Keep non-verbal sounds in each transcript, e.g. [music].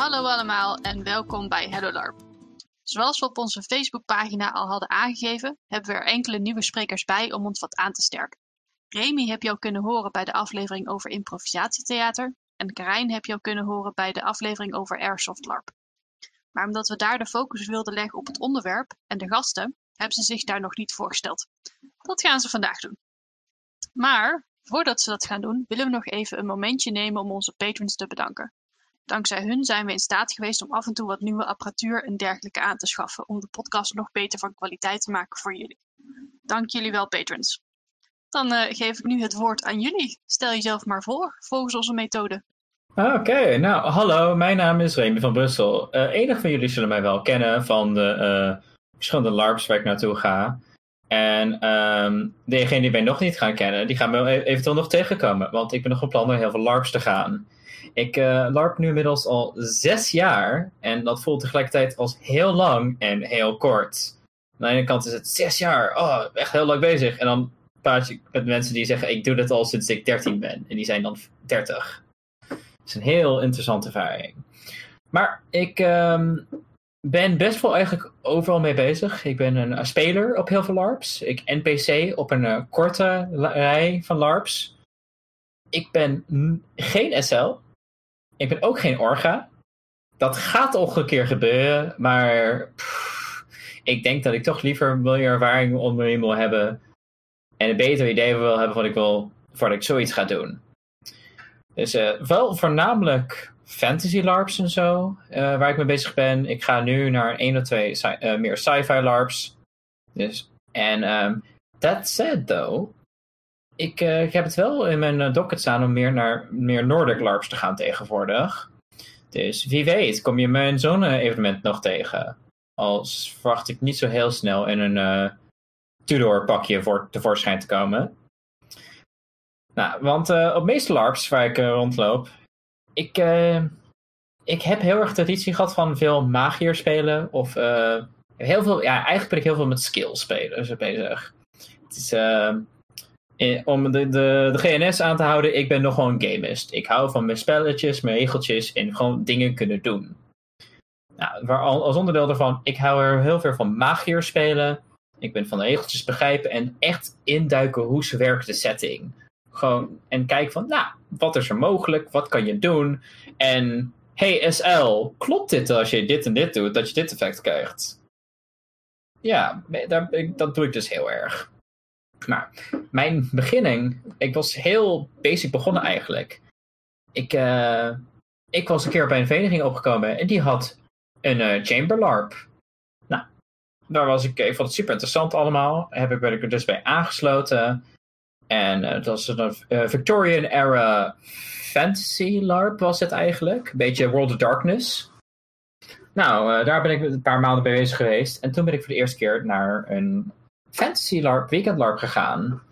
Hallo allemaal en welkom bij Hello LARP. Zoals we op onze Facebookpagina al hadden aangegeven, hebben we er enkele nieuwe sprekers bij om ons wat aan te sterken. Remy heb je al kunnen horen bij de aflevering over improvisatietheater en Karijn heb je al kunnen horen bij de aflevering over Airsoft LARP. Maar omdat we daar de focus wilden leggen op het onderwerp en de gasten, hebben ze zich daar nog niet voorgesteld. Dat gaan ze vandaag doen. Maar voordat ze dat gaan doen, willen we nog even een momentje nemen om onze patrons te bedanken. Dankzij hun zijn we in staat geweest om af en toe wat nieuwe apparatuur en dergelijke aan te schaffen om de podcast nog beter van kwaliteit te maken voor jullie. Dank jullie wel, patrons. Dan uh, geef ik nu het woord aan jullie. Stel jezelf maar voor, volgens onze methode. Ah, Oké, nou hallo, mijn naam is Remy van Brussel. Uh, enig van jullie zullen mij wel kennen van de uh, verschillende LARPs waar ik naartoe ga. En um, degene die mij nog niet gaan kennen, die gaan me e-, eventueel nog tegenkomen. Want ik ben nog van plan naar heel veel LARPs te gaan. Ik uh, LARP nu inmiddels al zes jaar. En dat voelt tegelijkertijd als heel lang en heel kort. Aan de ene kant is het zes jaar, oh, echt heel lang bezig. En dan praat je met mensen die zeggen, ik doe dit al sinds ik 13 ben. En die zijn dan 30. Dat is een heel interessante ervaring. Maar ik um, ben best wel eigenlijk overal mee bezig. Ik ben een, speler op heel veel LARPs. Ik NPC op een uh, korte rij van LARPs. Ik ben geen SL. Ik ben ook geen orga. Dat gaat ook een keer gebeuren, maar ik denk dat ik toch liever meer ervaring onder me wil hebben. En een beter idee wil hebben wat ik voordat ik zoiets ga doen. Dus uh, wel voornamelijk fantasy LARPs en zo, uh, waar ik mee bezig ben. Ik ga nu naar één of twee uh, meer sci-fi LARPs. Dus, en um, that said though, ik, uh, ik heb het wel in mijn docket staan om meer naar meer Nordic LARPs te gaan tegenwoordig. Dus wie weet, kom je me in zo'n evenement nog tegen. Als verwacht ik niet zo heel snel in een Tudor pakje voor tevoorschijn te komen. Nou, want op meeste LARPs waar ik rondloop, ik, ik heb heel erg traditie gehad van veel magier spelen. Of heel veel, ja, eigenlijk ben ik heel veel met skill spelen bezig. Het is, om de, de, GNS aan te houden, ik ben nog gewoon gamist. Ik hou van mijn spelletjes, mijn regeltjes en gewoon dingen kunnen doen. Nou, waar, als onderdeel daarvan, ik hou er heel veel van magier spelen. Ik ben van de regeltjes begrijpen en echt induiken hoe ze werkt de setting. Gewoon, en kijken van, nou, wat is er mogelijk? Wat kan je doen? En, hey SL, klopt dit als je dit en dit doet, dat je dit effect krijgt? Ja, daar, dat doe ik dus heel erg. Maar mijn beginning, ik was heel basic begonnen eigenlijk. Ik, uh, ik was een keer bij een vereniging opgekomen en die had een uh, chamber LARP. Nou, daar was ik, ik vond het super interessant allemaal. Heb ik, ben ik er dus bij aangesloten. En uh, dat was een Victorian era fantasy LARP was het eigenlijk. Een beetje World of Darkness. Nou, daar ben ik een paar maanden bij bezig geweest. En toen ben ik voor de eerste keer naar een fantasy LARP, weekend LARP gegaan.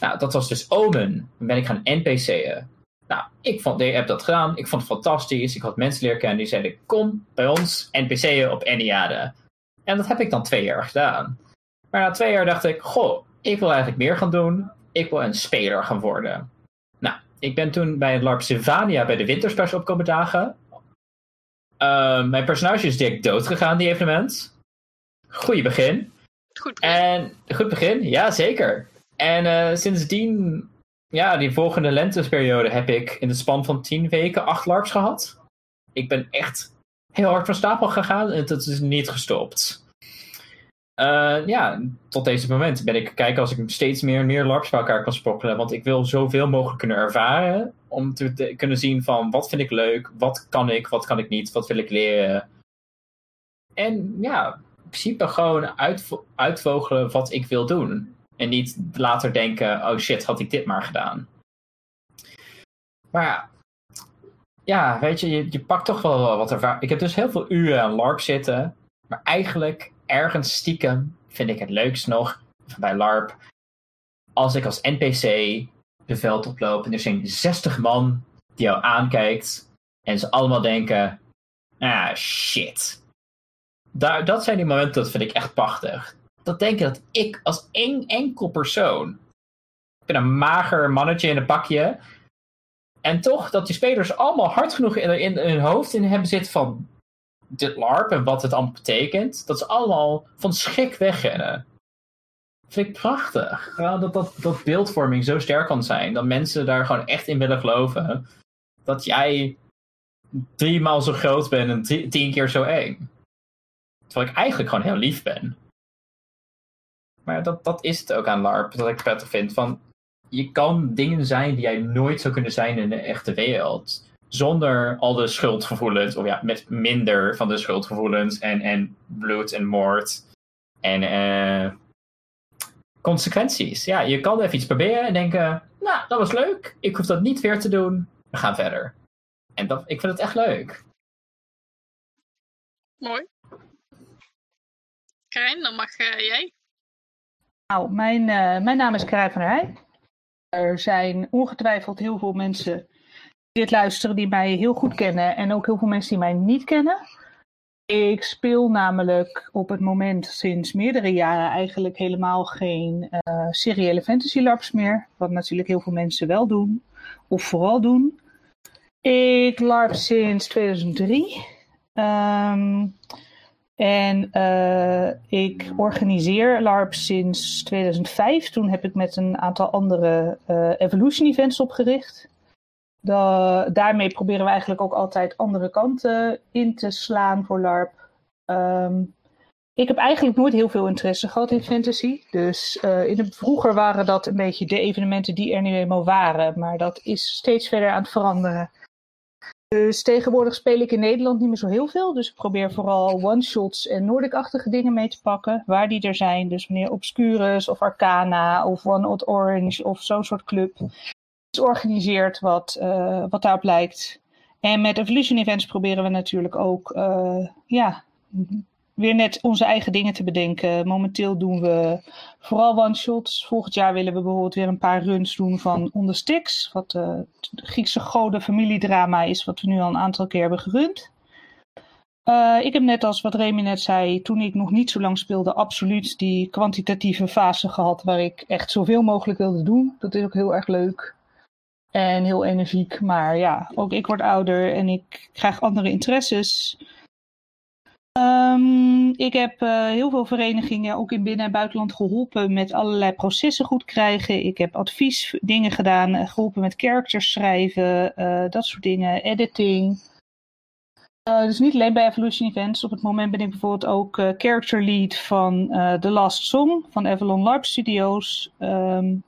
Nou, dat was dus Omen. Dan ben ik gaan NPC'en. Nou, ik, vond, heb dat gedaan. Ik vond het fantastisch. Ik had mensen leren kennen die zeiden: Kom bij ons NPC'en op Eniade. En dat heb ik dan twee jaar gedaan. Maar na twee jaar dacht ik: Goh, ik wil eigenlijk meer gaan doen. Ik wil een speler gaan worden. Nou, ik ben toen bij het LARP Sylvania bij de winterspers opkomen dagen. Uh, mijn personage is direct dood gegaan, die evenement. Goeie begin. Goed begin. En, goed begin, ja zeker. En uh, sindsdien, ja, die volgende lentesperiode heb ik in de span van tien weken acht LARPs gehad. Ik ben echt heel hard van stapel gegaan en het is niet gestopt. Uh, ja, tot deze moment ben ik kijken als ik steeds meer meer LARPs bij elkaar kan sprokkelen. Want ik wil zoveel mogelijk kunnen ervaren. Om te, te, kunnen zien van wat vind ik leuk, wat kan ik, wat kan ik niet, wat wil ik leren. En ja, principe gewoon uit, uitvogelen wat ik wil doen. En niet later denken, oh shit, had ik dit maar gedaan. Maar ja, ja weet je, je, je pakt toch wel wat ervaring. Ik heb dus heel veel uren aan LARP zitten. Maar eigenlijk ergens stiekem vind ik het leukst nog bij LARP. Als ik als NPC de veld oploop en er zijn 60 man die jou aankijkt. En ze allemaal denken: ah shit. Daar, dat zijn die momenten, dat vind ik echt prachtig. Dat denken dat ik als één enkel persoon. Ik ben een mager mannetje in een pakje. En toch dat die spelers allemaal hard genoeg in, hun hoofd in hebben zitten van dit LARP en wat het allemaal betekent. Dat ze allemaal van schrik wegrennen. Vind ik prachtig. Dat, dat, dat beeldvorming zo sterk kan zijn. Dat mensen daar gewoon echt in willen geloven. Dat jij drie maal zo groot bent en tien keer zo eng. Terwijl ik eigenlijk gewoon heel lief ben. Maar dat, dat is het ook aan LARP, dat ik prettig vind. Van, je kan dingen zijn die jij nooit zou kunnen zijn in de echte wereld. Zonder al de schuldgevoelens, of ja, met minder van de schuldgevoelens en, en bloed en moord. En uh, consequenties. Ja, je kan even iets proberen en denken, nou, dat was leuk. Ik hoef dat niet weer te doen. We gaan verder. En dat, ik vind het echt leuk. Mooi. Karijn, dan mag uh, jij. Nou, mijn, uh, mijn naam is Karijn van der. Er zijn ongetwijfeld heel veel mensen die dit luisteren die mij heel goed kennen en ook heel veel mensen die mij niet kennen. Ik speel namelijk op het moment sinds meerdere jaren eigenlijk helemaal geen uh, seriële fantasy larps meer. Wat natuurlijk heel veel mensen wel doen, of vooral doen. Ik larp sinds 2003. Um, en uh, ik organiseer LARP sinds 2005. Toen heb ik met een aantal andere uh, Evolution events opgericht. Da daarmee proberen we eigenlijk ook altijd andere kanten in te slaan voor LARP. Um, ik heb eigenlijk nooit heel veel interesse gehad in fantasy. Dus uh, in het, vroeger waren dat een beetje de evenementen die er nu eenmaal waren. Maar dat is steeds verder aan het veranderen. Dus tegenwoordig speel ik in Nederland niet meer zo heel veel. Dus ik probeer vooral one-shots en Nordic-achtige dingen mee te pakken. Waar die er zijn. Dus wanneer Obscurus of Arcana of One Odd Orange of zo'n soort club is organiseert wat, uh, wat daarop lijkt. En met Evolution Events proberen we natuurlijk ook uh, ja, weer net onze eigen dingen te bedenken. Momenteel doen we vooral one-shots. Volgend jaar willen we bijvoorbeeld weer een paar runs doen van On the Sticks. Wat uh, Griekse goden familiedrama is, wat we nu al een aantal keer hebben gerund. Uh, ik heb net als wat Remy net zei, toen ik nog niet zo lang speelde, absoluut die kwantitatieve fase gehad waar ik echt zoveel mogelijk wilde doen. Dat is ook heel erg leuk en heel energiek. Maar ja, ook ik word ouder en ik krijg andere interesses. Um, ik heb uh, heel veel verenigingen ook in binnen- en buitenland geholpen met allerlei processen goed krijgen. Ik heb adviesdingen gedaan, eh, geholpen met characters schrijven, uh, dat soort dingen, editing. Dus niet alleen bij Evolution Events. Op het moment ben ik bijvoorbeeld ook character lead van The Last Song van Avalon LARP Studios. Um,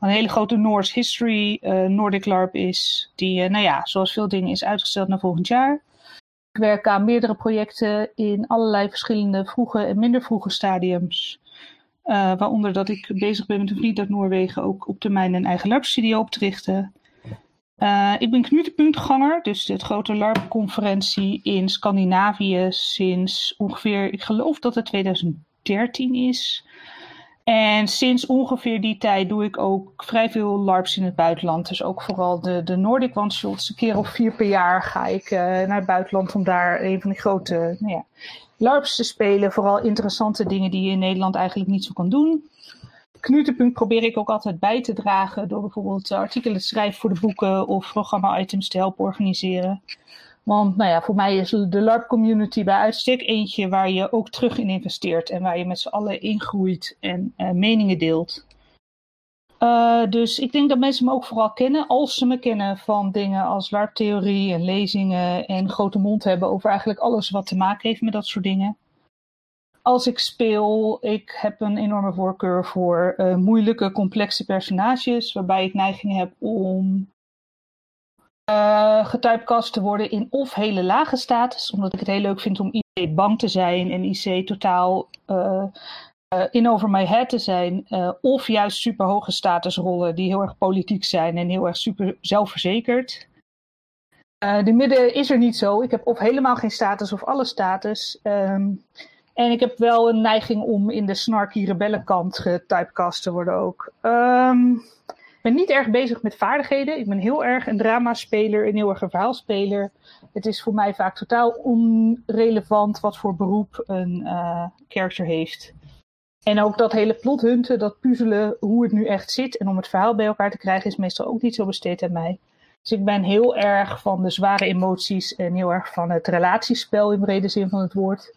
een hele grote Norse History Nordic LARP is, die, nou ja, zoals veel dingen is uitgesteld naar volgend jaar. Ik werk aan meerdere projecten in allerlei verschillende vroege en minder vroege stadiums. Uh, waaronder dat ik bezig ben met een vriend uit Noorwegen ook op termijn een eigen LARP-studio op te richten. Uh, ik ben knutepuntganger, dus de grote LARP-conferentie in Scandinavië sinds ongeveer, ik geloof dat het 2013 is. En sinds ongeveer die tijd doe ik ook vrij veel LARPs in het buitenland. Dus ook vooral de, de Nordic One. Een keer of vier per jaar ga ik uh, naar het buitenland om daar een van die grote nou ja, LARPs te spelen. Vooral interessante dingen die je in Nederland eigenlijk niet zo kan doen. Knutepunt probeer ik ook altijd bij te dragen door bijvoorbeeld artikelen te schrijven voor de boeken of programma-items te helpen organiseren. Want nou voor mij is de LARP-community bij uitstek eentje waar je ook terug in investeert en waar je met z'n allen ingroeit en uh, meningen deelt. Uh, dus ik denk dat mensen me ook vooral kennen als ze me kennen van dingen als LARP-theorie en lezingen en grote mond hebben over eigenlijk alles wat te maken heeft met dat soort dingen. Als ik speel, ik heb een enorme voorkeur voor uh, moeilijke, complexe personages, waarbij ik neiging heb om uh, getypecast te worden in of hele lage status, omdat ik het heel leuk vind om IC bang te zijn en IC totaal uh, uh, in over my head te zijn, of juist super hoge statusrollen die heel erg politiek zijn en heel erg super zelfverzekerd. de midden is er niet zo. Ik heb of helemaal geen status of alle status. Um, en ik heb wel een neiging om in de snarky rebellenkant getypecast te worden ook. Um, ben niet erg bezig met vaardigheden. Ik ben heel erg een dramaspeler, een heel erg verhaalspeler. Het is voor mij vaak totaal onrelevant wat voor beroep een uh, character heeft. En ook dat hele plothunten, dat puzzelen, hoe het nu echt zit en om het verhaal bij elkaar te krijgen, is meestal ook niet zo besteed aan mij. Dus ik ben heel erg van de zware emoties en heel erg van het relatiespel in brede zin van het woord.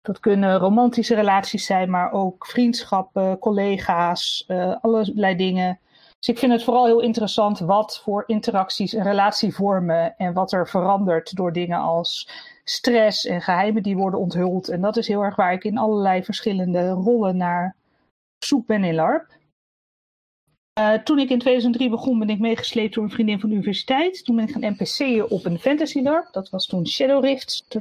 Dat kunnen romantische relaties zijn, maar ook vriendschappen, collega's, uh, allerlei dingen. Dus ik vind het vooral heel interessant wat voor interacties een relatie vormen en wat er verandert door dingen als stress en geheimen die worden onthuld. En dat is heel erg waar ik in allerlei verschillende rollen naar zoek ben in LARP. Uh, toen ik in 2003 begon, ben ik meegesleept door een vriendin van de universiteit. Toen ben ik gaan NPC'en op een fantasy LARP. Dat was toen Shadow Rift.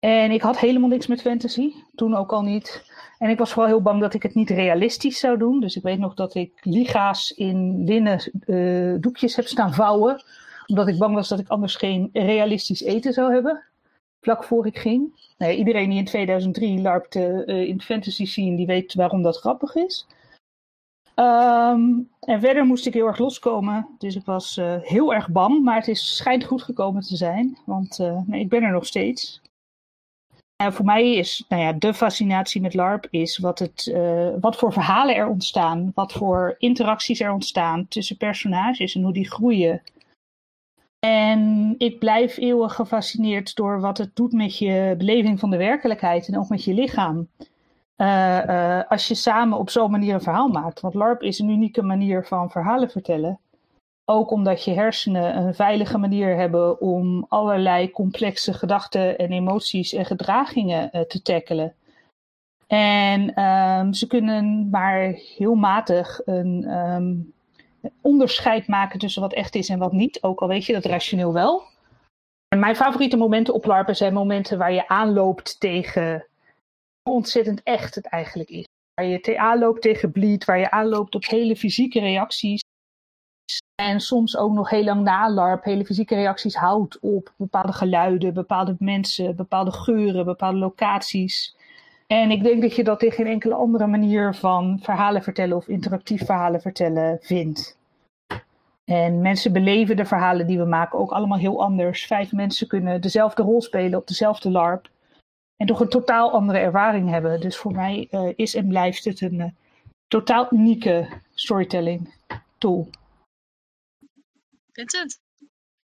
En ik had helemaal niks met fantasy. Toen ook al niet. En ik was vooral heel bang dat ik het niet realistisch zou doen. Dus ik weet nog dat ik liga's in linnen uh, doekjes heb staan vouwen. Omdat ik bang was dat ik anders geen realistisch eten zou hebben. Vlak voor ik ging. Nee, iedereen die in 2003 larpte uh, in fantasy scene, die weet waarom dat grappig is. Um, en verder moest ik heel erg loskomen. Dus ik was uh, heel erg bang. Maar het is, schijnt goed gekomen te zijn. Want nee, ik ben er nog steeds. Voor mij is nou ja, de fascinatie met LARP is wat, het, uh, wat voor verhalen er ontstaan. Wat voor interacties er ontstaan tussen personages en hoe die groeien. En ik blijf eeuwig gefascineerd door wat het doet met je beleving van de werkelijkheid en ook met je lichaam. Uh, uh, als je samen op zo'n manier een verhaal maakt. Want LARP is een unieke manier van verhalen vertellen. Ook omdat je hersenen een veilige manier hebben om allerlei complexe gedachten en emoties en gedragingen uh, te tackelen. En um, ze kunnen maar heel matig een um, onderscheid maken tussen wat echt is en wat niet. Ook al weet je dat rationeel wel. En mijn favoriete momenten op LARPen zijn momenten waar je aanloopt tegen ontzettend echt het eigenlijk is. Waar je TA loopt tegen bleed, waar je aanloopt op hele fysieke reacties. En soms ook nog heel lang na LARP hele fysieke reacties houdt op bepaalde geluiden, bepaalde mensen, bepaalde geuren, bepaalde locaties. En ik denk dat je dat in geen enkele andere manier van verhalen vertellen of interactief verhalen vertellen vindt. En mensen beleven de verhalen die we maken ook allemaal heel anders. Vijf mensen kunnen dezelfde rol spelen op dezelfde LARP. En toch een totaal andere ervaring hebben. Dus voor mij uh, is en blijft het een uh, totaal unieke storytelling tool. Vincent?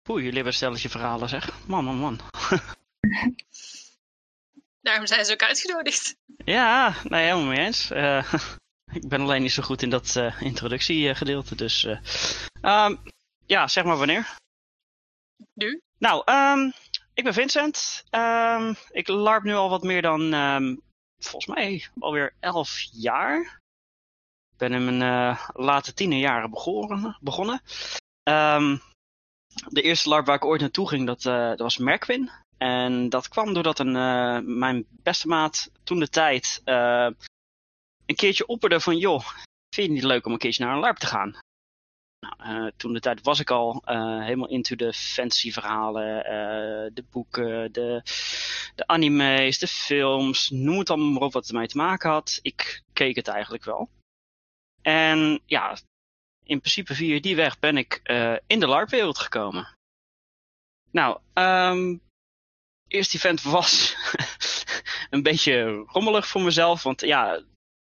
Oeh, jullie hebben stelletje verhalen zeg. Man, man, man. [laughs] Daarom zijn ze ook uitgenodigd. Ja, nee, helemaal mee eens. Uh, [laughs] ik ben alleen niet zo goed in dat introductiegedeelte. Dus um, ja, zeg maar wanneer. Nu? Nou, um, ik ben Vincent. Um, ik larp nu al wat meer dan, volgens mij, alweer elf jaar. Ik ben in mijn uh, late tienerjaren begonnen. begonnen. Um, de eerste larp waar ik ooit naartoe ging, dat, uh, dat was Merkwin. En dat kwam doordat een, uh, mijn beste maat toen de tijd een keertje opperde van... joh, vind je het niet leuk om een keertje naar een larp te gaan? Nou, toen de tijd was ik al helemaal into de fantasy verhalen, de boeken, de, de anime's, de films, noem het allemaal maar op wat ermee te maken had. Ik keek het eigenlijk wel. En ja, in principe via die weg ben ik in de LARP-wereld gekomen. Nou, um, eerste event was [laughs] een beetje rommelig voor mezelf, want ja,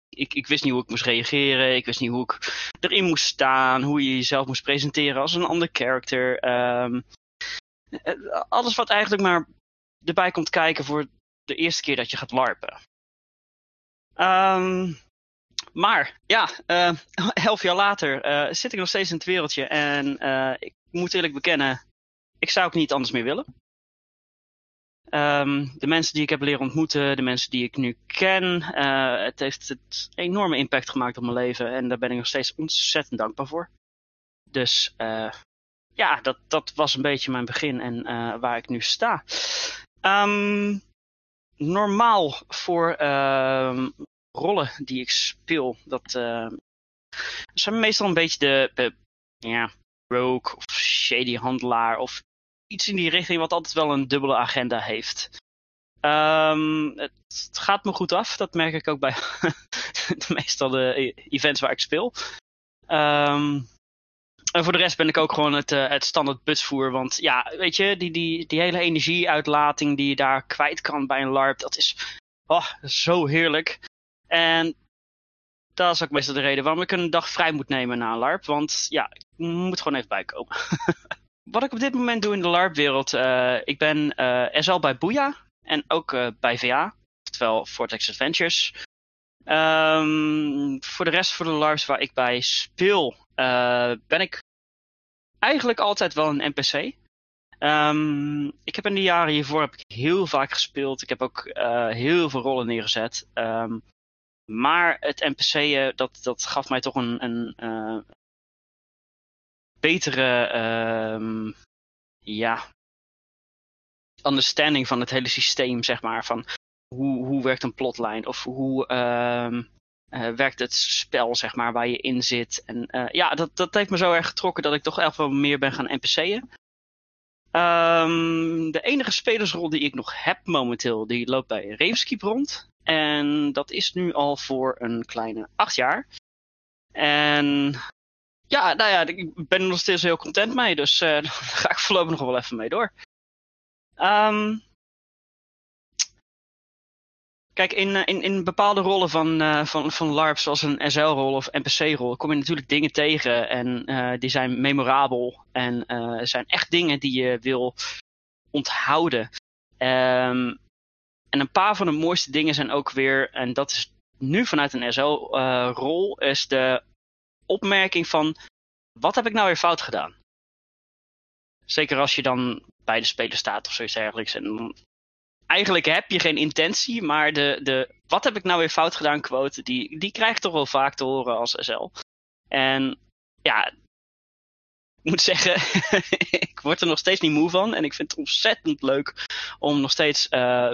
ik, ik wist niet hoe ik moest reageren. Ik wist niet hoe ik erin moest staan. Hoe je jezelf moest presenteren als een ander character. Um, alles wat eigenlijk maar erbij komt kijken voor de eerste keer dat je gaat larpen. Um, maar ja, uh, [laughs] elf jaar later uh, zit ik nog steeds in het wereldje. En uh, ik moet eerlijk bekennen, ik zou het niet anders meer willen. Um, de mensen die ik heb leren ontmoeten, de mensen die ik nu ken, het heeft het enorme impact gemaakt op mijn leven en daar ben ik nog steeds ontzettend dankbaar voor. Dus ja, dat, dat was een beetje mijn begin en waar ik nu sta. Um, normaal voor rollen die ik speel, dat zijn meestal een beetje de, ja, rogue of shady handelaar of iets in die richting wat altijd wel een dubbele agenda heeft. Um, het, gaat me goed af, dat merk ik ook bij meestal [laughs] de events waar ik speel. Um, en voor de rest ben ik ook gewoon het, uh, het standaard busvoer. Want ja, weet je, die, die, die hele energieuitlating die je daar kwijt kan bij een LARP, dat is oh, zo heerlijk. En dat is ook meestal de reden waarom ik een dag vrij moet nemen na een LARP. Want ja, ik moet gewoon even bijkomen. [laughs] Wat ik op dit moment doe in de LARP-wereld, uh, ik ben uh, SL bij Boeia en ook uh, bij VA, oftewel Vortex Adventures. Um, voor de rest voor de LARPs waar ik bij speel, ben ik eigenlijk altijd wel een NPC. Um, ik heb in de jaren hiervoor heb ik heel vaak gespeeld. Ik heb ook heel veel rollen neergezet. Um, maar het NPC'en, dat, dat gaf mij toch een, een uh, betere, uh, ja, understanding van het hele systeem, zeg maar. Van hoe, hoe werkt een plotline of hoe uh, werkt het spel, zeg maar, waar je in zit. En uh, ja, dat, dat heeft me zo erg getrokken dat ik toch echt wel meer ben gaan NPC'en. Um, de enige spelersrol die ik nog heb momenteel, die loopt bij Ravenskeep rond. En dat is nu al voor een kleine acht jaar. En ja, nou ja, ik ben er nog steeds heel content mee. Dus [laughs] uh, daar ga ik voorlopig nog wel even mee door. Um, kijk, in, eh, in, in bepaalde rollen van, uh, van, van LARP, zoals een SL-rol of NPC-rol, kom je natuurlijk dingen tegen. En die zijn memorabel. En zijn echt dingen die je wil onthouden. Um, en een paar van de mooiste dingen zijn ook weer, en dat is nu vanuit een SL-rol, uh, is de opmerking van: wat heb ik nou weer fout gedaan? Zeker als je dan bij de speler staat of zoiets dergelijks. En eigenlijk heb je geen intentie, maar de, de wat heb ik nou weer fout gedaan quote, die, die krijg ik toch wel vaak te horen als SL. En ja, ik moet zeggen, [laughs] ik word er nog steeds niet moe van. En ik vind het ontzettend leuk om nog steeds uh,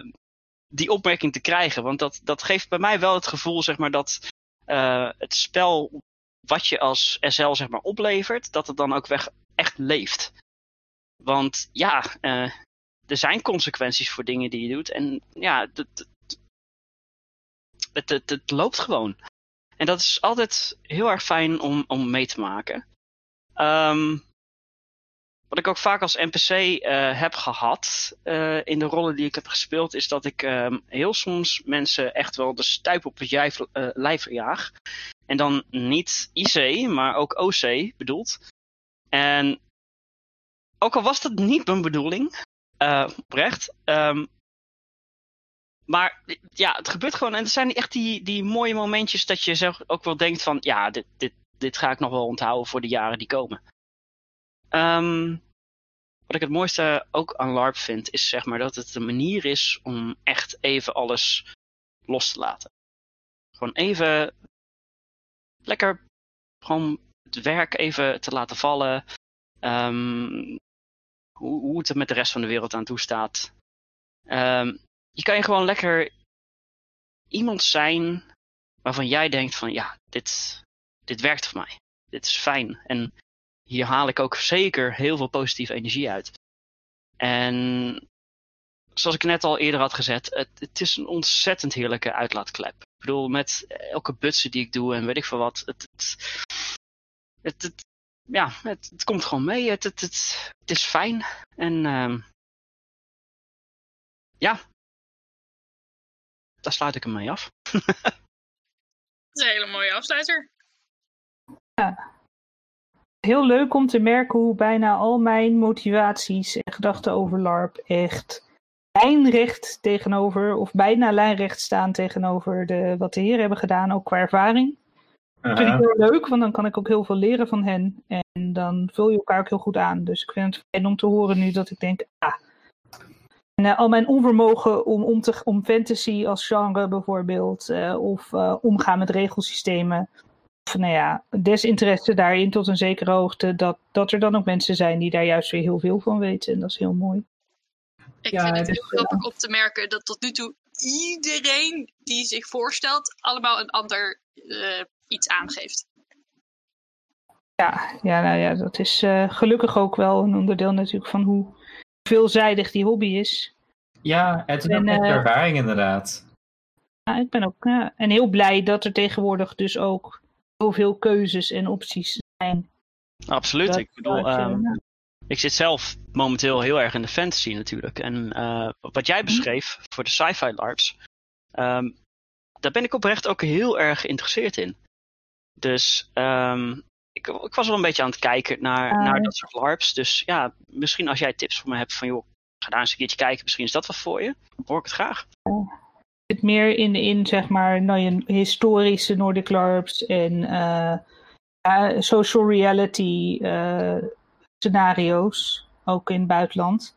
die opmerking te krijgen. Want dat, dat geeft bij mij wel het gevoel, zeg maar, dat uh, het spel wat je als SL zeg maar oplevert, dat het dan ook weg echt leeft. Want ja, uh, er zijn consequenties voor dingen die je doet. En ja, het, het, het, het loopt gewoon. En dat is altijd heel erg fijn om, om mee te maken. Um, wat ik ook vaak als NPC uh, heb gehad uh, in de rollen die ik heb gespeeld, is dat ik uh, heel soms mensen echt wel de stuip op het jijf, lijf jaag. En dan niet IC, maar ook OC bedoeld. En ook al was dat niet mijn bedoeling, oprecht. Um, maar ja, het gebeurt gewoon. En er zijn echt die, die mooie momentjes dat je zelf ook wel denkt van, ja, dit, dit, dit ga ik nog wel onthouden voor de jaren die komen. Um, wat ik het mooiste ook aan LARP vind, is zeg maar dat het een manier is om echt even alles los te laten. Gewoon even lekker gewoon het werk even te laten vallen. Um, hoe, hoe het er met de rest van de wereld aan toe staat. Um, je kan je gewoon lekker iemand zijn waarvan jij denkt van ja, dit, dit werkt voor mij. Dit is fijn. En hier haal ik ook zeker heel veel positieve energie uit. En zoals ik net al eerder had gezet, het, het is een ontzettend heerlijke uitlaatklep. Ik bedoel, met elke butsen die ik doe en weet ik veel wat. Het, het, het, ja, het, het, komt gewoon mee. Het, het, het, het is fijn. En uh, ja, daar sluit ik hem mee af. [laughs] dat is een hele mooie afsluiter. Ja heel leuk om te merken hoe bijna al mijn motivaties en gedachten over LARP echt lijnrecht tegenover, of bijna lijnrecht staan tegenover de, wat de heren hebben gedaan, ook qua ervaring. Dat vind ik heel leuk, want dan kan ik ook heel veel leren van hen. En dan vul je elkaar ook heel goed aan. Dus ik vind het fijn om te horen nu dat ik denk, ah. En uh, al mijn onvermogen om, om, te, om fantasy als genre bijvoorbeeld, uh, of uh, omgaan met regelsystemen, nou ja, desinteresse daarin tot een zekere hoogte, dat, dat er dan ook mensen zijn die daar juist weer heel veel van weten. En dat is heel mooi. Ik ja, vind het heel grappig om te merken dat tot nu toe iedereen die zich voorstelt, allemaal een ander uh, iets aangeeft. Ja, ja, nou ja, dat is uh, gelukkig ook wel een onderdeel natuurlijk van hoe veelzijdig die hobby is. Ja, het is een ervaring inderdaad. Ja, ik ben ook en heel blij dat er tegenwoordig dus ook zoveel keuzes en opties zijn. Absoluut. Dat, ik bedoel, um, ik zit zelf momenteel heel erg in de fantasy natuurlijk. En uh, wat jij mhm. beschreef voor de sci-fi LARPs, um, daar ben ik oprecht ook heel erg geïnteresseerd in. Dus ehm, ik, ik, was wel een beetje aan het kijken naar, Ah. naar dat soort LARPs. Dus ja, misschien als jij tips voor me hebt van joh, ga daar eens een keertje kijken. Misschien is dat wat voor je. Hoor ik het graag. Het meer in, in zeg maar, nou, je historische Nordic LARPs en eh, social reality eh, scenario's, ook in het buitenland.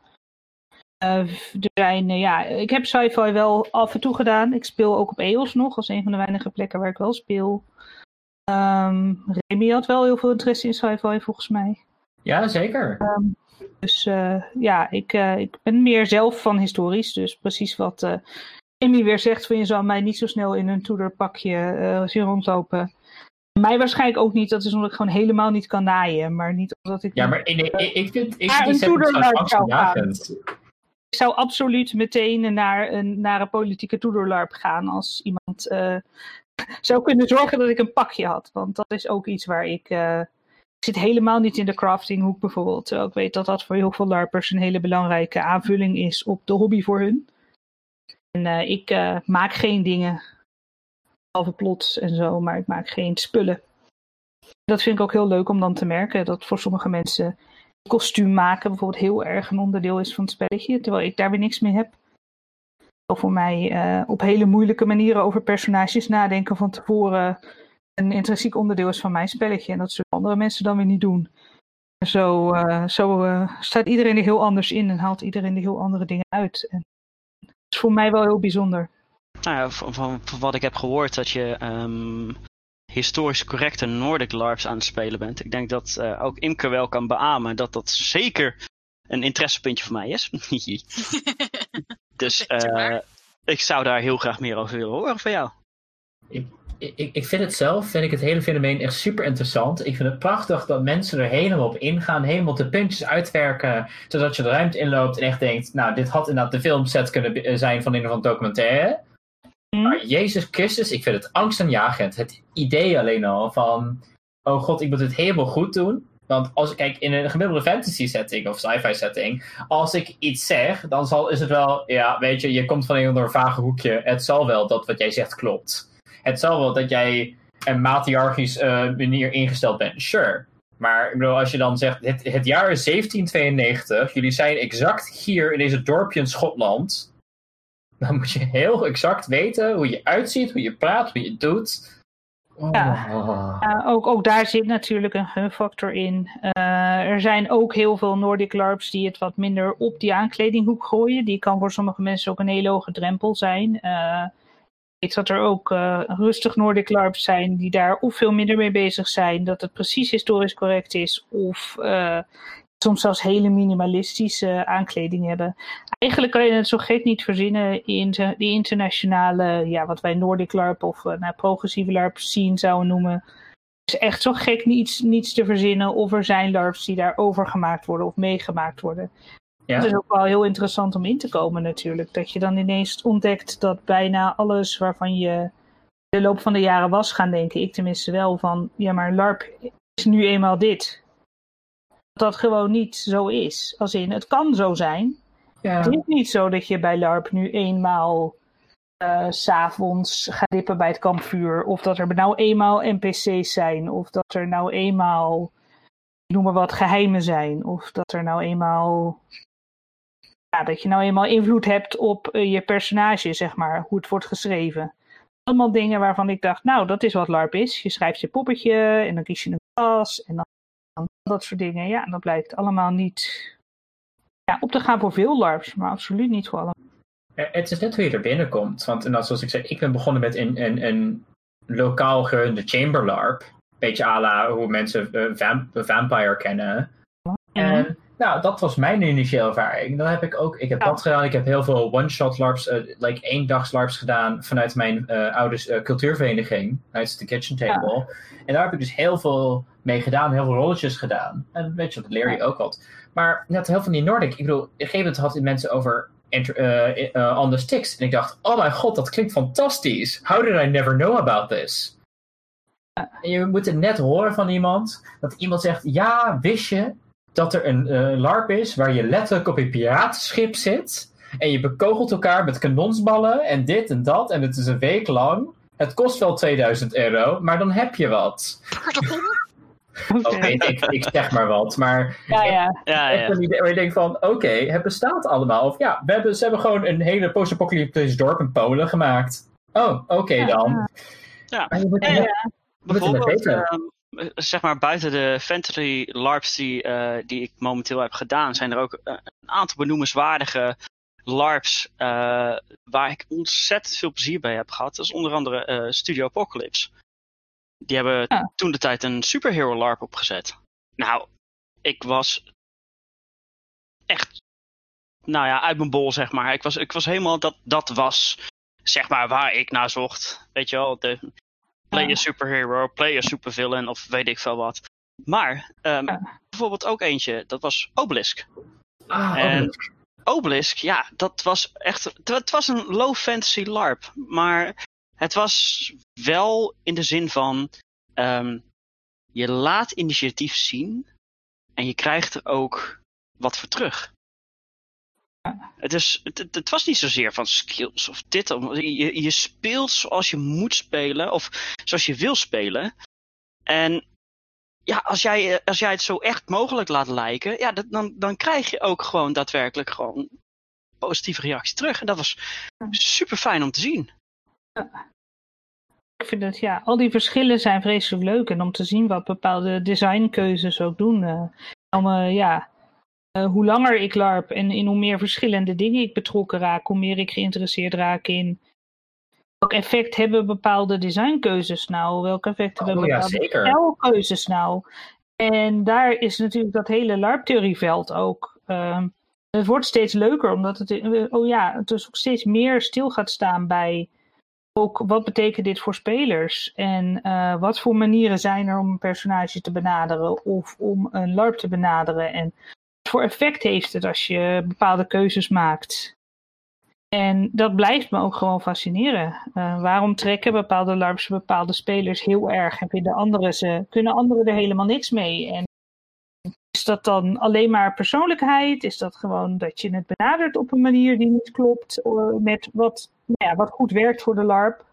Eh, er zijn, ja, ik heb sci-fi wel af en toe gedaan. Ik speel ook op EOS nog, als een van de weinige plekken waar ik wel speel. Ehm Remy had wel heel veel interesse in sci-fi volgens mij. Ja, zeker. Dus eh, ja, ik, ik ben meer zelf van historisch. Dus precies wat Amy weer zegt, van je zal mij niet zo snel in een toederpakje eh zien rondlopen. Mij waarschijnlijk ook niet, dat is omdat ik gewoon helemaal niet kan naaien. Maar niet omdat ik... Ja, maar in, ik, ik vind ik die een. Ik zou absoluut meteen naar een, naar een politieke toederlarp gaan als iemand eh, [laughs] zou kunnen zorgen dat ik een pakje had. Want dat is ook iets waar ik... eh, ik zit helemaal niet in de craftinghoek bijvoorbeeld. Terwijl ik weet dat dat voor heel veel larpers een hele belangrijke aanvulling is op de hobby voor hun. En eh, ik eh, maak geen dingen, behalve plots en zo, maar ik maak geen spullen. Dat vind ik ook heel leuk om dan te merken, dat voor sommige mensen kostuum maken bijvoorbeeld heel erg een onderdeel is van het spelletje, terwijl ik daar weer niks mee heb. Of voor mij eh, op hele moeilijke manieren over personages nadenken van tevoren een intrinsiek onderdeel is van mijn spelletje. En dat zullen andere mensen dan weer niet doen. Zo, zo staat iedereen er heel anders in en haalt iedereen er heel andere dingen uit. Is voor mij wel heel bijzonder. Nou ja, van, van, van wat ik heb gehoord dat je ehm, historisch correcte Nordic LARPs aan het spelen bent. Ik denk dat eh, ook Imke wel kan beamen dat dat zeker een interessepuntje voor mij is. [laughs] [laughs] dus eh, ik zou daar heel graag meer over willen horen van jou. Ik, ik, ik vind het zelf, vind ik het hele fenomeen echt super interessant. Ik vind het prachtig dat mensen er helemaal op ingaan, helemaal de puntjes uitwerken, zodat je de ruimte inloopt en echt denkt, nou, dit had inderdaad de filmset kunnen zijn van een of andere documentaire. Hm? Maar Jezus Christus, ik vind het angstaanjagend. Het idee alleen al van, oh god, ik moet het helemaal goed doen. Want als ik kijk in een gemiddelde fantasy setting of sci-fi setting, als ik iets zeg, dan zal, is het wel, ja, weet je, je komt van een of ander vage hoekje. Het zal wel dat wat jij zegt klopt. Het zal wel dat jij een matriarchisch eh, manier ingesteld bent, sure. Maar ik bedoel, als je dan zegt, het, het jaar is 1792, jullie zijn exact hier in deze dorpje in Schotland. Dan moet je heel exact weten hoe je uitziet, hoe je praat, hoe je doet. Oh. Ja, ook, ook daar zit natuurlijk een gunfactor in. Eh, er zijn ook heel veel Nordic LARPs die het wat minder op die aankledinghoek gooien. Die kan voor sommige mensen ook een hele hoge drempel zijn. Eh, weet dat er ook eh, rustig Nordic LARPs zijn die daar of veel minder mee bezig zijn. Dat het precies historisch correct is. Of eh, soms zelfs hele minimalistische aankleding hebben. Eigenlijk kan je het zo gek niet verzinnen in de, internationale, ja, wat wij Nordic LARP of eh, nou, progressieve LARP scene zouden noemen. Is echt zo gek niets, niets te verzinnen of er zijn LARPs die daar overgemaakt worden of meegemaakt worden. Ja. Dat is ook wel heel interessant om in te komen natuurlijk. Dat je dan ineens ontdekt dat bijna alles waarvan je de loop van de jaren was gaan denken, ik tenminste wel, van ja maar LARP is nu eenmaal dit. Dat dat gewoon niet zo is. Als in, het kan zo zijn, Ja. het is niet zo dat je bij LARP nu eenmaal s s'avonds gaat dippen bij het kampvuur. Of dat er nou eenmaal NPC's zijn. Of dat er nou eenmaal, ik noem maar wat, geheimen zijn. Of dat er nou eenmaal, ja, dat je nou eenmaal invloed hebt op eh, je personage, zeg maar. Hoe het wordt geschreven. Allemaal dingen waarvan ik dacht, nou, dat is wat LARP is. Je schrijft je poppetje en dan kies je een klas. En dan, dan dat soort dingen. Ja, en dat blijkt allemaal niet ja, op te gaan voor veel LARPs, maar absoluut niet voor alle. Eh, Het is net hoe je er binnenkomt. Want zoals ik zei, ik ben begonnen met een, een, een lokaal gerunde chamber LARP. Beetje à la hoe mensen eh, vamp- Vampire kennen. En nou, dat was mijn initiële ervaring. Dan heb ik ook, ik heb Ja. dat gedaan. Ik heb heel veel one-shot LARPs, eh, like eendags LARPs gedaan vanuit mijn eh oude eh, cultuurvereniging, uit de Kitchen Table. En daar heb ik dus heel veel mee gedaan, heel veel rolletjes gedaan. En weet je, dat leer je ook wat. Maar net heel veel van die Nordic, ik bedoel, op een gegeven moment had mensen over on the sticks. En ik dacht, oh mijn god, dat klinkt fantastisch. How did I never know about this? En je moet het net horen van iemand, dat iemand zegt, ja, wist je dat er een eh, LARP is waar je letterlijk op een piratenschip zit en je bekogelt elkaar met kanonsballen en dit en dat en het is een week lang. het kost wel 2000 euro, maar dan heb je wat. [laughs] Oké. Ik, ik zeg maar wat, maar Ja, ja. Ja, een je denkt van, oké, het bestaat allemaal. Of ja, we hebben, ze hebben gewoon een hele post-apocalyptisch dorp in Polen gemaakt. Oh, oké Ja, dan. Ja. Maar je moet ehm, zeg maar buiten de fantasy LARPs die, eh, die ik momenteel heb gedaan, zijn er ook eh, een aantal benoemenswaardige LARPs eh, waar ik ontzettend veel plezier bij heb gehad. Dat is onder andere eh, Studio Apocalypse. Die hebben toen de tijd een superhero LARP opgezet. Nou, ik was echt, nou ja, uit mijn bol zeg maar. Ik was, ik was helemaal, dat, dat was zeg maar waar ik naar zocht. Weet je wel, de, play Ja. a superhero, play a supervillain of weet ik veel wat. Maar ehm, Ja. bijvoorbeeld ook eentje, dat was Obelisk. Ah, en- Obelisk. Obelisk, ja, dat was echt. Het het was een low fantasy LARP. Maar het was wel in de zin van. ehm, je laat initiatief zien. En je krijgt er ook wat voor terug. Het, is, het, het, was niet zozeer van skills of dit. Je, je speelt zoals je moet spelen. Of zoals je wil spelen. En ja, als jij, eh, als jij het zo echt mogelijk laat lijken. Ja, dat, dan, dan krijg je ook gewoon daadwerkelijk gewoon positieve reactie terug. En dat was super fijn om te zien. Ik vind het, ja, al die verschillen zijn vreselijk leuk. En om te zien wat bepaalde designkeuzes ook doen. eh, om, eh, ja, eh, hoe langer ik larp en in hoe meer verschillende dingen ik betrokken raak, hoe meer ik geïnteresseerd raak in welk effect hebben bepaalde designkeuzes nou? Welk effect hebben Oh ja, bepaalde spelkeuzes nou? En daar is natuurlijk dat hele LARP-theorieveld ook. ehm, het wordt steeds leuker, omdat het, eh, oh ja, het dus ook steeds meer stil gaat staan bij ook wat betekent dit voor spelers? En eh, wat voor manieren zijn er om een personage te benaderen of om een LARP te benaderen? En voor effect heeft het als je bepaalde keuzes maakt? En dat blijft me ook gewoon fascineren. Eh, waarom trekken bepaalde LARPs bepaalde spelers heel erg en vinden anderen ze, kunnen anderen er helemaal niks mee? En is dat dan alleen maar persoonlijkheid? Is dat gewoon dat je het benadert op een manier die niet klopt eh, met wat, nou ja, wat goed werkt voor de LARP?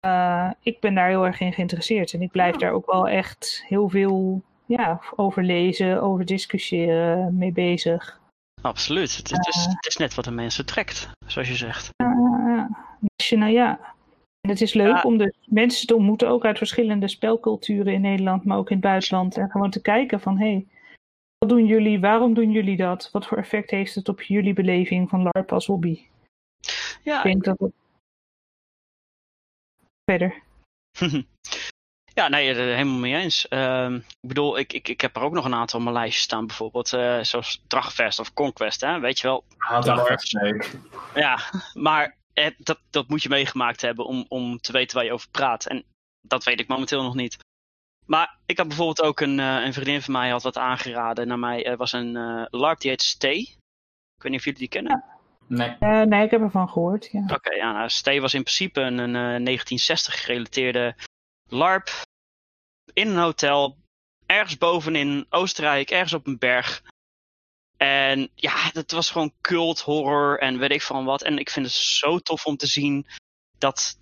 Eh, ik ben daar heel erg in geïnteresseerd en ik blijf daar ook wel echt heel veel ja, over lezen, over discussiëren, mee bezig. Absoluut. Het, het is, het is net wat de mensen trekt, zoals je zegt. Dus je, nou ja. En het is leuk Ja. om dus mensen te ontmoeten, ook uit verschillende spelculturen in Nederland, maar ook in het buitenland. En gewoon te kijken van, hé, hey, wat doen jullie? Waarom doen jullie dat? Wat voor effect heeft het op jullie beleving van LARP als hobby? Ja, Ik denk dat het... Verder. [laughs] ja nee, er helemaal mee eens. Ehm, ik bedoel, ik, ik, ik heb er ook nog een aantal op mijn lijstje staan, bijvoorbeeld. eh, zoals Dragfest of Conquest, hè? weet je wel. Ah. Ja, [laughs] maar eh, dat, dat moet je meegemaakt hebben om, om te weten waar je over praat. En dat weet ik momenteel nog niet. Maar ik had bijvoorbeeld ook een, eh, een vriendin van mij had wat aangeraden naar mij. Er was een eh LARP die heet Stay. Ik weet niet of jullie die kennen. Nee. Eh, nee, ik heb ervan gehoord. Ja. Oké, ja, nou, Stay was in principe een, een eh, 1960 gerelateerde LARP in een hotel, ergens bovenin Oostenrijk, ergens op een berg. En ja, het was gewoon cult, horror en weet ik van wat. En ik vind het zo tof om te zien dat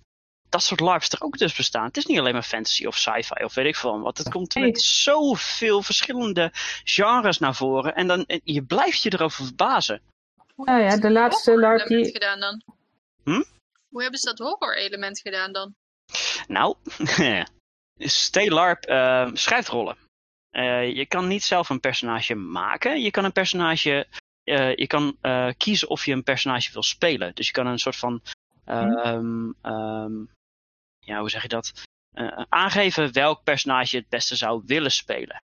dat soort LARPs er ook dus bestaan. Het is niet alleen maar fantasy of sci-fi of weet ik van wat. Het komt met zoveel verschillende genres naar voren. En dan, eh, je blijft je erover verbazen. Nou ja, de laatste LARP die... gedaan dan? Hm? Hoe hebben ze dat horror element gedaan dan? Nou, [laughs] Stay LARP eh, schrijft rollen. Eh, je kan niet zelf een personage maken. Je kan een personage. eh, je kan eh, kiezen of je een personage wil spelen. Dus je kan een soort van. ehm, ehm, ja, hoe zeg je dat? Aangeven welk personage je het beste zou willen spelen.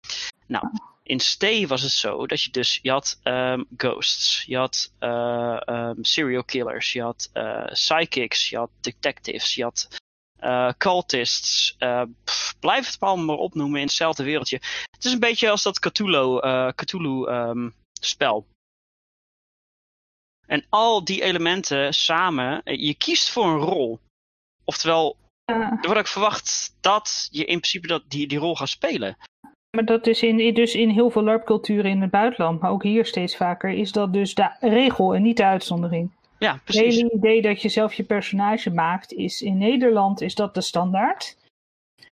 Nou, in Stay was het zo dat je dus. Je had ehm, ghosts, je had ehm, serial killers, je had psychics, je had detectives, je had eh, cultists. eh, pff, blijf het allemaal maar opnoemen in hetzelfde wereldje. Het is een beetje als dat Cthulhu, eh, Cthulhu ehm, spel. En al die elementen samen, je kiest voor een rol. Oftewel, er wordt ook verwacht dat je in principe dat, die, die rol gaat spelen. Maar dat is in, dus in heel veel LARP-culturen in het buitenland, maar ook hier steeds vaker, is dat dus de regel en niet de uitzondering. Ja, Het precies. hele idee dat je zelf je personage maakt, is in Nederland is dat de standaard.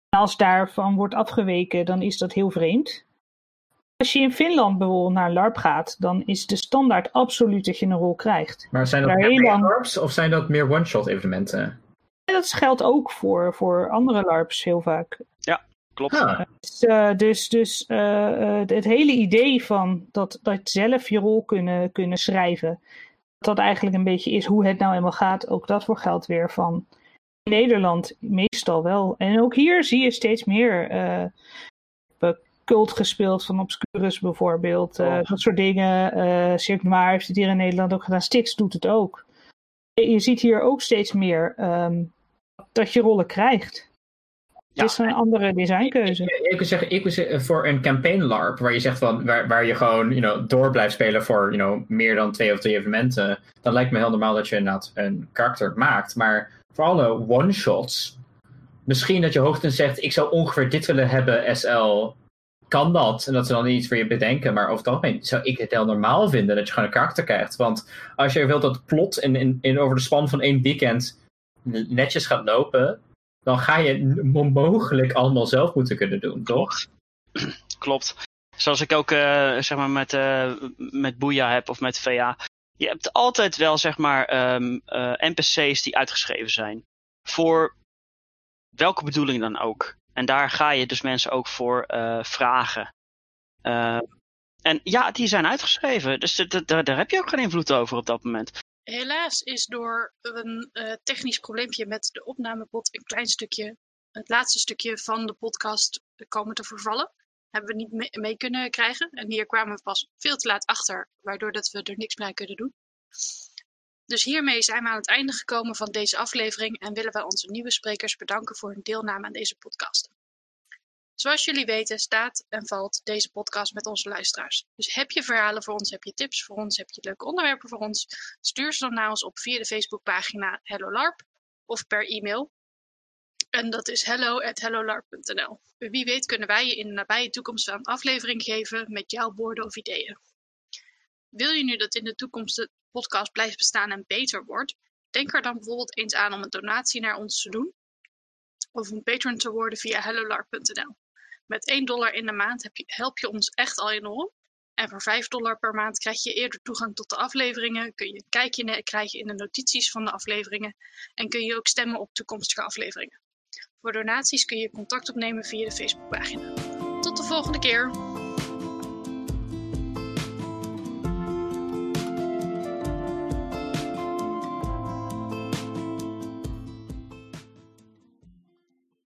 En als daarvan wordt afgeweken, dan is dat heel vreemd. Als je in Finland bijvoorbeeld naar LARP gaat, dan is de standaard absoluut dat je een rol krijgt. Maar zijn dat Daar meer. LARPs of zijn dat meer one-shot evenementen? En dat geldt ook voor, voor andere LARPs heel vaak. Klopt. Ah, Dus, eh, dus, dus eh, eh, het hele idee van dat, dat zelf je rol kunnen, kunnen schrijven, dat eigenlijk een beetje is hoe het nou helemaal gaat, ook dat voor geldt weer van Nederland meestal wel. En ook hier zie je steeds meer eh, cult gespeeld van Obscurus bijvoorbeeld, eh, Oh. dat soort dingen. eh Cirque Noir heeft het hier in Nederland ook gedaan, Stix doet het ook. Je je ziet hier ook steeds meer ehm, dat je rollen krijgt. Ja, Het is een andere designkeuze. ik wil zeggen, ik zeggen, voor een campaign LARP, waar je zegt van, waar, waar je gewoon you know, door blijft spelen voor you know, meer dan twee of drie evenementen, dan lijkt me heel normaal dat je inderdaad een karakter maakt. Maar voor alle one-shots, misschien dat je hoogtens zegt, ik zou ongeveer dit willen hebben, SL, kan dat? En dat ze dan iets voor je bedenken, maar over het algemeen zou ik het heel normaal vinden dat je gewoon een karakter krijgt. Want als je wilt dat het plot in, in, in over de span van één weekend netjes gaat lopen, dan ga je m- mogelijk allemaal zelf moeten kunnen doen, toch? [clears throat] Klopt. Zoals ik ook eh, zeg maar met, eh met Boeia heb of met VA. Je hebt altijd wel zeg maar ehm, eh, NPC's die uitgeschreven zijn. Voor welke bedoeling dan ook. En daar ga je dus mensen ook voor vragen. Eh, en ja, die zijn uitgeschreven. Dus daar heb je ook geen invloed over op dat moment. Helaas is door een eh, technisch probleempje met de opnamebot een klein stukje, het laatste stukje van de podcast komen te vervallen. Hebben we niet mee, kunnen krijgen. En hier kwamen we pas veel te laat achter, waardoor dat we er niks mee kunnen doen. Dus hiermee zijn we aan het einde gekomen van deze aflevering en willen wij onze nieuwe sprekers bedanken voor hun deelname aan deze podcast. Zoals jullie weten staat en valt deze podcast met onze luisteraars. Dus heb je verhalen voor ons, heb je tips voor ons, heb je leuke onderwerpen voor ons, stuur ze dan naar ons op via de Facebookpagina Hello LARP of per e-mail. En dat is hello@hellolarp.nl. Wie weet kunnen wij je in de nabije toekomst een aflevering geven met jouw woorden of ideeën. Wil je nu dat in de toekomst de podcast blijft bestaan en beter wordt? Denk er dan bijvoorbeeld eens aan om een donatie naar ons te doen of een patron te worden via hellolarp.nl. Met 1 dollar in de maand help je ons echt al enorm. En voor 5 dollar per maand krijg je eerder toegang tot de afleveringen, kun je een kijkje krijgen in de notities van de afleveringen en kun je ook stemmen op toekomstige afleveringen. Voor donaties kun je contact opnemen via de Facebookpagina. Tot de volgende keer!